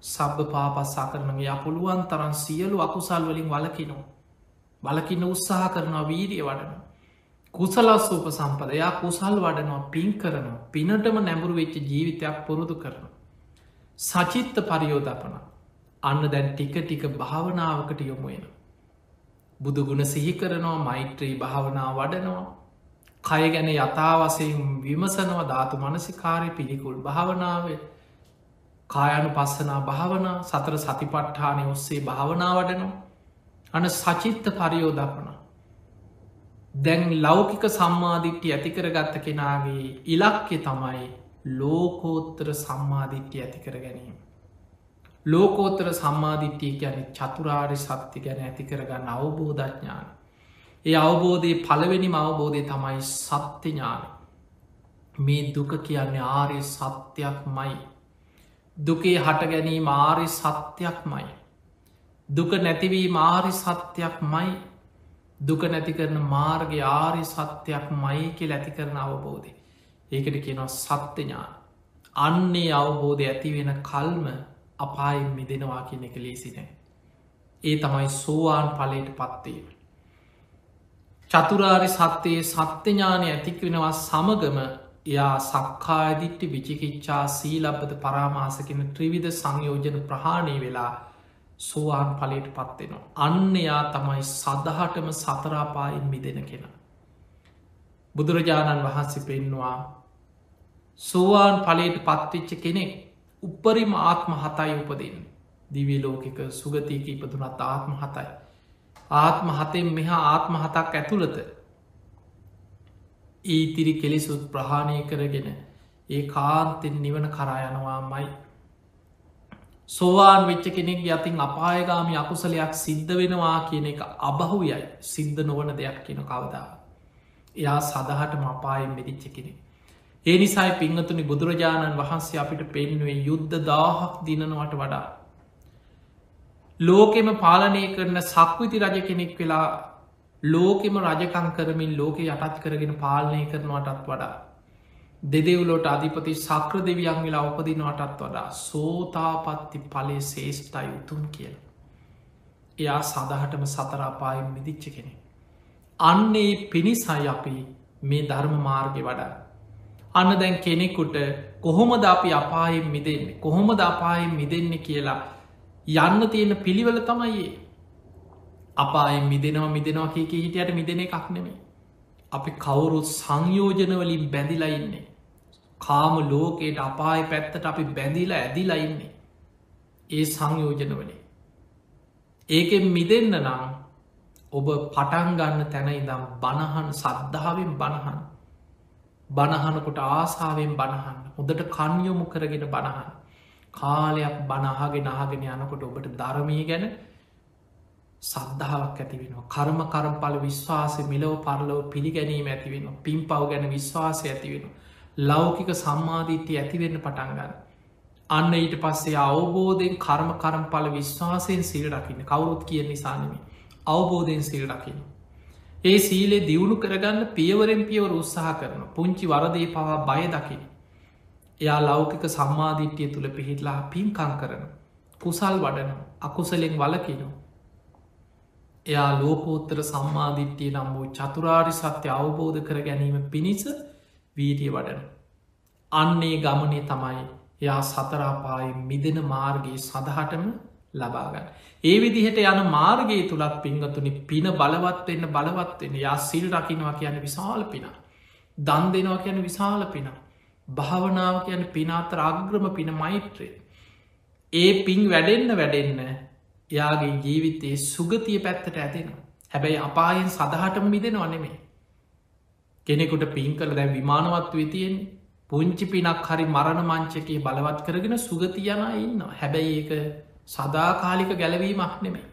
සබ්භ පාපස්සා කරනගේ පුළුවන් තරන් සියලු අකුසල් වලින් වලකිනවා. බලකින්න උත්සාහ කරනවා වීරිය වඩන. කුසලස්සූප සම්පදයා කුසල් වඩනවා පින් කරනවා පිනටම නැඹුරු වෙච්ච ජීවිතයක් පුරුදු කරන. සචිත්ත පරියෝධපන අන්න දැන් ටික ටික භාවනාවකට යොමුුවෙන. බුදුගුණ සිහි කරනවා මෛත්‍රී භාවනා වඩනවා කය ගැන යථවසයෙන් විමසනවා ධාතු මනසිකාරය පිළිකුල් භාවනාවේ කායනු පස්සනා භාවනා සතර සතිපට්ඨානය ඔස්සේ භාවනා වඩනවා අන සචිත්ත පරියෝදපන දැන් ලෞකික සම්මාධිට්්‍ය ඇතිකර ගත්ත කෙනාගේ ඉලක්කෙ තමයි ලෝකෝත්තර සම්මාධිට්්‍ය ඇතිකර ගැනීම. ලෝකෝත්තර සම්මාධිට්්‍යය ගැන චතුරාරි සත්‍ය ගැන ඇතිකරගන්න අවබෝධඥාන. ඒ අවබෝධය පළවෙනිම අවබෝධය තමයි සත්‍යඥාන. මේ දුක කියන්නේ ආරය සත්‍යයක් මයි දුකේ හට ගැනීම ආරි සත්‍යයක් මයි. දුක නැතිවී මාරි සත්‍යයක් මයි දුක නැති කරන මාර්ග ආරි සත්‍යයක් මයිකෙ ඇති කරන අවබෝධය. ඒකට කියනවා සත්‍යඥාන. අන්නේ අවබෝධය ඇති වෙන කල්ම අපායින් මිදෙනවා කියන එක ලේසිනෑ. ඒ තමයි සෝවාන් පලට පත්වීම. චතුරාරි සත්‍යයේ සත්‍යඥානය ඇතික්වෙනවා සමගම එයා සක්කායදිට්ටි විචිකිච්චා සීලබ්බද පරාමාසකෙන ත්‍රිවිධ සංයෝජන ප්‍රහාණය වෙලා සෝවාන් පලට පත්වෙනවා. අන්න එයා තමයි සදහටම සතරාපායෙන් මිදෙන කෙන. බුදුරජාණන් වහන්සේ පෙන්වා සෝවාන් පලට පත්තිච්ච කෙනෙක් උපරිම ආත්ම හතයි උපදන්න. දිවී ලෝකක සුගතියක ඉපදුනත් ආත්ම හතයි. ආත්ම හතෙන් මෙහා ආත්ම හතක් ඇතුළත ඊතිරි කෙලිසුත් ප්‍රහාණය කරගෙන ඒ කාන්තෙන් නිවන කරා යනවා මයි. සෝවාන් වෙච්ච කෙනෙක් යතින් අපායගාමි අකුසලයක් සිද්ධ වෙනවා කියන එක අබහුයයි සිද්ධ නොවන දෙයක් කියන කවදාව. එයා සදහටම අපායෙන් මෙදිච්ච කෙනෙ. ඒ නිසායි පිංහතුනි බුදුරජාණන් වහන්සේ අපිට පෙන්නුවේ යුද්ධ දාහක් දිනනවට වඩා. ලෝකෙම පාලනය කරන සක්විති රජ කෙනෙක් වෙලා ලෝකෙම රජකං කරමින් ලෝක යටත් කරගෙන පාලනය කරනවටත් වඩා. දෙදෙව්ලෝට අධිපති සක්‍ර දෙවියන් වෙලා උපදිනවටත් වඩා සෝතාපත්ති පලේ ශේෂ්ටයි උතුම් කියල. එයා සඳහටම සතරාපායෙන් මිදිච්ච කෙනෙ. අන්නේ පිණිසයි අපි මේ ධර්ම මාර්ගය වඩා. අන්න දැන් කෙනෙකුට කොහොමද අපි අපායෙන් මිදෙන්නේ කොහොමද අපායෙන් මිදෙන්නේ කියලා යන්න තියෙන පිළිවල තමයි අපායෙන් මිදෙනවා මිදෙනවා කියක හිටියට මිදෙන එකක් නෙමේ. අපි කවුරුත් සංයෝජනවලින් බැඳිලයින්නේ. කාම ලෝකයට අපාය පැත්තට අපි බැඳිලා ඇදිලයින්නේ. ඒ සංයෝජනවලේ. ඒකෙන් මිදන්න නම් ඔබ පටන් ගන්න තැන ඉදම් බණහන් සද්ධාවෙන් බණහන් බණහනකොට ආසාාවෙන් බණහන්න හොදට කන්යොමු කරගෙන බණහන් කාලයක් බණහාගෙන අහගෙන යනකොට ඔබට ධර්මය ගැන සද්ධාවක් ඇතිවෙනවා කර්ම කරම්පල විශ්වාසය මිලව පරලව පිළිගැනීම ඇතිවෙන පින් පව් ගැන විශ්වාසය ඇතිවෙන ලෞකික සම්මාධීත්‍ය ඇතිවෙන්න පටන්ගන්න අන්න ඊට පස්සේ අවබෝධයෙන් කර්ම කරම්පල විශ්වාසයෙන් සිල් රකින්න. කවුරුත් කිය නිසානමි අවබෝධයෙන් සිල් රකින්න. ඒ සීලේ දියුණු කරගන්න පියවරෙන් පියවර උත්සාහ කරන පුංචි වරදේ පවා බය දකින. එයා ලෞකික සම්මාධිට්්‍යය තුළ පිහිටලා පින්කං කරන. කුසල් වඩන අකුසලෙන් වලකිනු. එයා ලෝකෝත්තර සම්මාධිට්්‍යය නම් වූ චතුරාරි සත්‍ය අවබෝධ කර ගැනීම පිණිස වීටිය වඩන. අන්නේ ගමනේ තමයි එයා සතරාපායි මිදෙන මාර්ගයේ සඳහටම ලබාගන්න. ඒ විදිහට යන මාර්ගයේ තුළත් පිංගතුනි පින බලවත්වෙන්න බලවත්වෙන්න යා සිල් රකිනවා කියන විශාල පින. දන් දෙනවා කියන විශාල පින. භාවනාව කියන පිනාතර අග්‍රම පින මෛත්‍රය. ඒ පින් වැඩෙන්න වැඩෙන්න යාගේ ජීවිතයේ සුගතිය පැත්තට ඇතිෙනවා. හැබැයි අපායෙන් සදහටම මිදෙනවා නෙමේ. කෙනෙකුට පින් කළ දැ විමානවත් වෙතියෙන් පුංචි පිනක් හරි මරණ මංචකයේ බලවත් කරගෙන සුගතියන ඉන්න හැබැයි ඒක සදාකාලික ගැලවීමක් නෙමේ.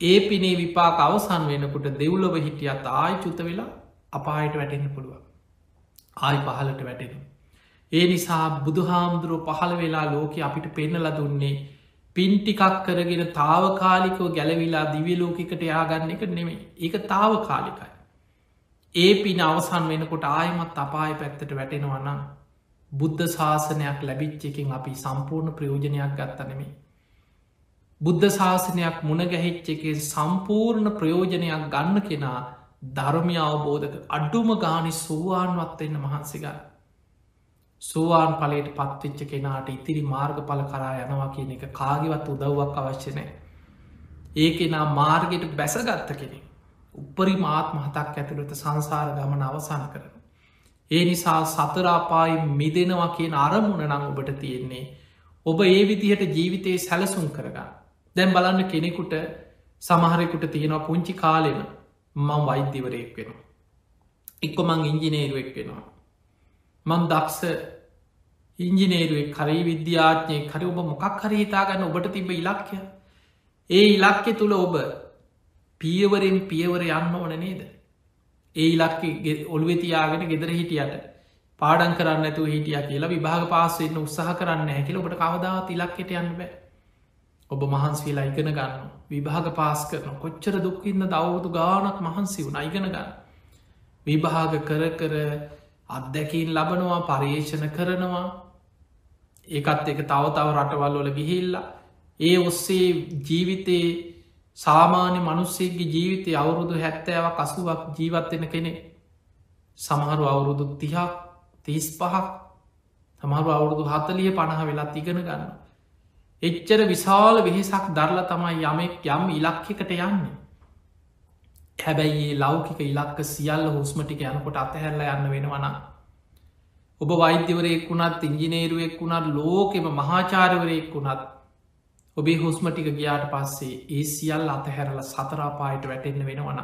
ඒ පිනේ විපාක අවසන් වෙනකුට දෙව්ලොව හිටියත් ආය චුත වෙලා අපායට වැටෙන්න්න පුළුව. ආයි පහලට වැටෙන. ඒ නිසා බුදුහාමුදුරුව පහළ වෙලා ලෝක අපිට පෙන්නල දුන්නේ පින්ටිකක් කරගෙන තාවකාලිකව ගැලවිලා දිවියලෝකිකට යාගන්න එක නෙමේ ඒක තාවකාලිකයි. ඒ පින අවසන් වෙනකොට ආයමත් අපාය පැත්තට වැටෙනවන්නම් බුද්ධ ශාසනයක් ලැබිච්චකින් අපි සම්පූර්ණ ප්‍රයෝජනයක් ගත්තනෙමේ බුද්ධ ශාසනයක් මුණගැහිච්ච එක සම්පූර්ණ ප්‍රයෝජනයක් ගන්න කෙනා ධර්මය අවබෝධක අඩ්ඩුම ගානි සෝවාන්වත්වෙන්න මහන්සිගන්න. සෝවාන් පලට පත්වෙච්ච කෙනාට ඉතිරි මාර්ග පල කරා යනවා කියන එක කාගවත් උදව්වක් අවශ්‍යනය. ඒකෙනා මාර්ගයට බැසගත්ත කෙනෙ. උපරි මාත්ම හතක් ඇතුළට සංසාර ගමන අවසන් කරන. ඒ නිසා සතරාපායි මිදෙනවා කියන අරමුණ නං ඔබට තියෙන්නේ. ඔබ ඒ විදිහට ජීවිතයේ සැලසුම් කරගන්න. දැම් බලන්න කෙනෙකුට සමහරෙකුට තියෙනවා පුංචි කාලෙම මං වෛද්‍යවරයෙක් වෙනවා. එක්කො මං ඉංජිනේරුවෙක් වෙනවා. මං දක්ෂ ඉංජිනේරුවෙක් කරයි විද්‍යාඥය කර ඔබ මොකක් හරි හිතාගන්න ඔබට තිබ ඉලක්කය. ඒ ඉලක්කෙ තුළ ඔබ පියවරෙන් පියවර යන්න ඕන නේද. ඒ ඉලක්ක ඔළුවෙතියාගෙන ගෙදර හිටියට පාඩන් කරන්න ඇතු හිටිය කියලා විභාග පාසෙන්න්න උත්සාහ කරන්න ඇකිල ඔබට කවදාවත් ඉලක්කෙට යන්න බෑ. ඔබ මහන්සේලා ඉගෙන ගන්න විභාග පාස් කරන කොච්චර දුක්කින්න දවුරුදු ගානක් මහන්සි වුණ ඉගෙන ගන්න. විභාග කර කර අත්දැකින් ලබනවා පර්යේෂණ කරනවා. ඒකත් එක තව තව රටවල් වල ගිහිල්ලා ඒ ඔස්සේ ජීවිතයේ සාමාන්‍ය මනුස්සේගේ ජීවිතය අවුරුදු හැත්තෑවක් අසුවක් ජීවත්වෙන කෙනෙ සමහරු අවුරුදු තිහක් තිස් පහක් තමරු අවුරුදු හතලිය පණහ වෙලා තිගෙන ගන්න එච්චර විශාල වෙහෙසක් දරල තමයි යමෙක් යම් ඉලක්කකට යන්නේ. හැබැයි ඒ ලෞකික ඉලක්ක සියල්ල හුස්මටික යනකොට අතහැරල යන්න වෙනවන. ඔබ වෛද්‍යවරයෙක් වුණත් ඉංජිනේරුවෙක් වුණත් ලෝකෙම මහාචාරවරයෙක් වුණත් ඔබේ හුස්මටික ගියාට පස්සේ ඒ සියල් අතහැරල සතරාපායට වැටෙන්න වෙනවන.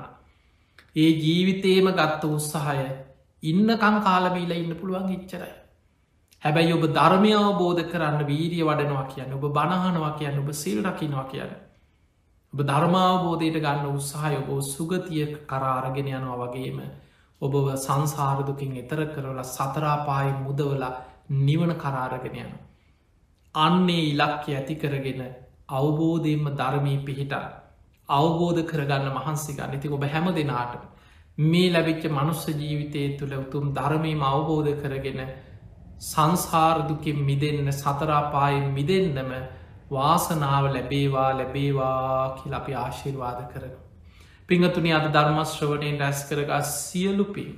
ඒ ජීවිතේම ගත්ත උත්සාහය ඉන්නකං කාලබීල ඉන්න පුළුවන් ඉච්චරයි. හැබැයි ඔබ ධර්මය අවබෝධ කරන්න වීරිය වඩනවා කියන්න ඔබ බණහනවා කියන්න ඔබ සිල් රකිනවා කියන්න. ඔබ ධර්මාවබෝධයට ගන්න උත්සාහය ඔබ සුගතිය කරාරගෙන යනවා වගේම ඔබව සංසාරදුකින් එතර කරවල සතරාපායි මුදවලා නිවන කරාරගෙන යන. අන්නේ ඉලක්කය ඇති කරගෙන අවබෝධයෙන්ම ධර්මී පිහිට අවබෝධ කරගන්න මහන්සි ගන්න ඉති ඔබ හැම දෙනාට මේ ලැබිච්ච මනුස්ස ජීවිතය තුළ උතුම් ධර්මීම අවබෝධ කරගෙන සංසාරදුකින් මිදන්න සතරාපායෙන් මිදන්නම වාසනාව ලැබේවා ලැබේවා කියල අපි ආශිර්වාද කරන. පිංහතුනි අද ධර්මශ්‍රවනයෙන් රැස් කරගා සියලු පින්.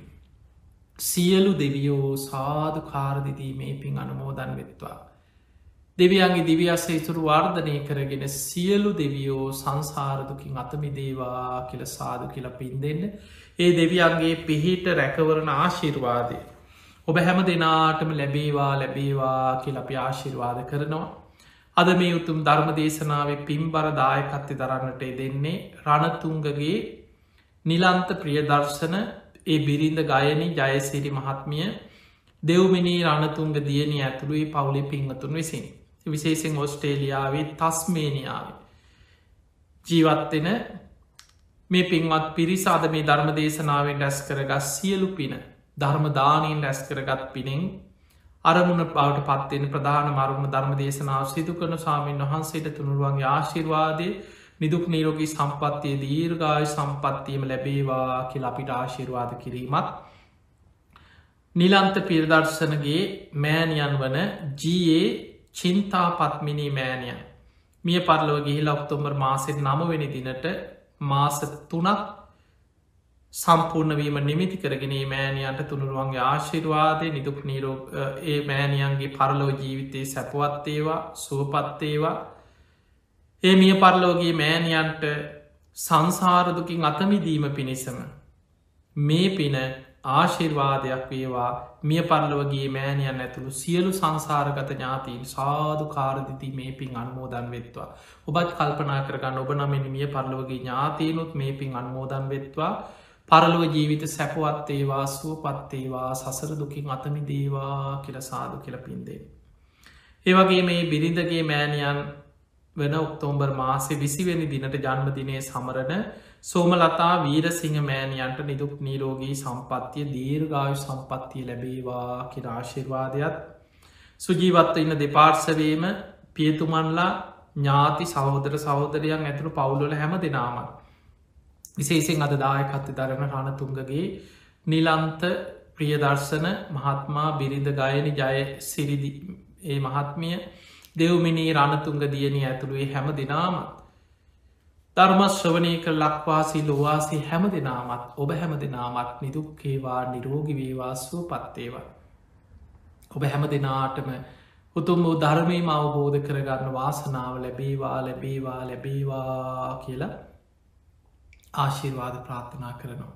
සියලු දෙවියෝ සාධ කාරදිදීමේ පින් අනුමෝදන් වෙත්වා. දෙවියන්ගේ දිවියස්ස ඉතුරු වර්ධනය කරගෙන සියලු දෙවියෝ සංසාරදුකින් අතමිදේවා කියල සාදු කියල පින් දෙන්න. ඒ දෙවියන්ගේ පිහිට රැකවරණ ආශිර්වාදය. ඔබ හැම දෙනාටම ලැබේවා ලැබේවා කියල අපි ආශිර්වාද කරනවා. අද මේ උතුම් ධර්ම දේශනාවේ පින්බර දායකත්ති දරන්නට දෙන්නේ රණතුංගගේ නිලන්ත ප්‍රියදර්ශන ඒ බිරිඳ ගයනි ජයසිරි මහත්මිය දෙව්මිනී රණතුන්ග දියනී ඇතුළුයි පවුලි පිංහතුන් විසින්. විශේසිෙන් ඔස්ට්‍රේලියාවේ තස්මේනියාව. ජීවත්වෙන මේ පින්වත් පිරිසාද මේ ධර්ම දේශනාවෙන් රැස් කරගස් සියලු පින ධර්මදානයෙන් රැස් කරගත් පිනෙන් අරමුණ බවට පත්වෙන ප්‍රධාන මරුණ ධර්ම දේශනාව සිදු කරන සාමීන් වහන්සේට තුනුරුවන්ගේ ආශිර්වාදය නිදුක් නීරෝගී සම්පත්තිය දීර්ගාය සම්පත්තියම ලැබේවා කියල අපිට ආශිර්වාද කිරීමත් නිලන්ත පිරදර්ශනගේ මෑනියන් වන ජයේ චින්තා පත්මිනී මෑනියන් මිය පරලව ගිහිල ඔක්තොම්බර් මාසෙත් නමවෙනි දිනට මාස තුනක් සම්පූර්ණවීම නිමිති කරගෙන මෑනියන්ට තුළුරුවන්ගේ ආශිර්වාදය නිදුක් නීරෝ ඒ මෑනියන්ගේ පරලෝ ජීවිතයේ සැපවත්තේවා සුවපත්තේවා ඒ මිය පරලෝගේ මෑනියන්ට සංසාරදුකින් අතමිදීම පිණිසම මේ පින ආශිර්වාදයක් වේවා. මිය පරලවගේ මෑනියන් ඇතුළු සියලු සංසාරගත ඥාතීන් සාධු කාරදිති මේ පින් අන්මෝදන් වෙත්වා. ඔබත් කල්පනා කරගන්න ඔබ නමිනි මිය පරලවගේ ඥාතීනුත් මේ පින් අන්මෝදන් වෙත්වා. පරලුව ජීවිත සැපවත්තේවා සුවපත්තේවා සසර දුකින් අතමි දේවා කියල සාදු කියල පින්දේ. ඒවගේ මේ බිරිඳගේ මෑනියන් වන ඔක්තෝම්බර් මාසේ විසිවෙනි දිනට ජන්මදිනය සමරණ සෝමලතා වීරසිංහ මෑනියන්ට නිදුක් නීරෝගී සම්පත්තිය දීර්ගායු සම්පත්තිය ලැබේවා කිර ආශිර්වාදයක් සුජීවත්ව ඉන්න දෙපාර්සවේම පියතුමන්ලා ඥාති සහෝදර සහෝදරයන් ඇතුළු පවුලොල හැම දෙනාමත්. විශේසිෙන් අද දායකත්ති දරන රණතුන්ගගේ නිලන්ත ප්‍රියදර්ශන මහත්මා බිරිඳ ගයනි ජය සිරිදි ඒ මහත්මිය දෙව්මිනී රණතුන්ග දියනී ඇතුළුවේ හැම දෙනාමත්. ධර්මස් ශ්‍රවනය කර ලක්වාසි ලොවාසි හැම දෙනාමත් ඔබ හැම දෙනාමත් නිදුක්කේවා නිරෝගි වේවාස්වූ පත්තේවා. ඔබ හැම දෙනාටම උතුම් වූ ධර්මීම අවබෝධ කරගන්න වාසනාව ලැබේවා ලැබේවා ලැබේවා කියලා ආශිර්වාද ප්‍රාර්ථනා කරනවා.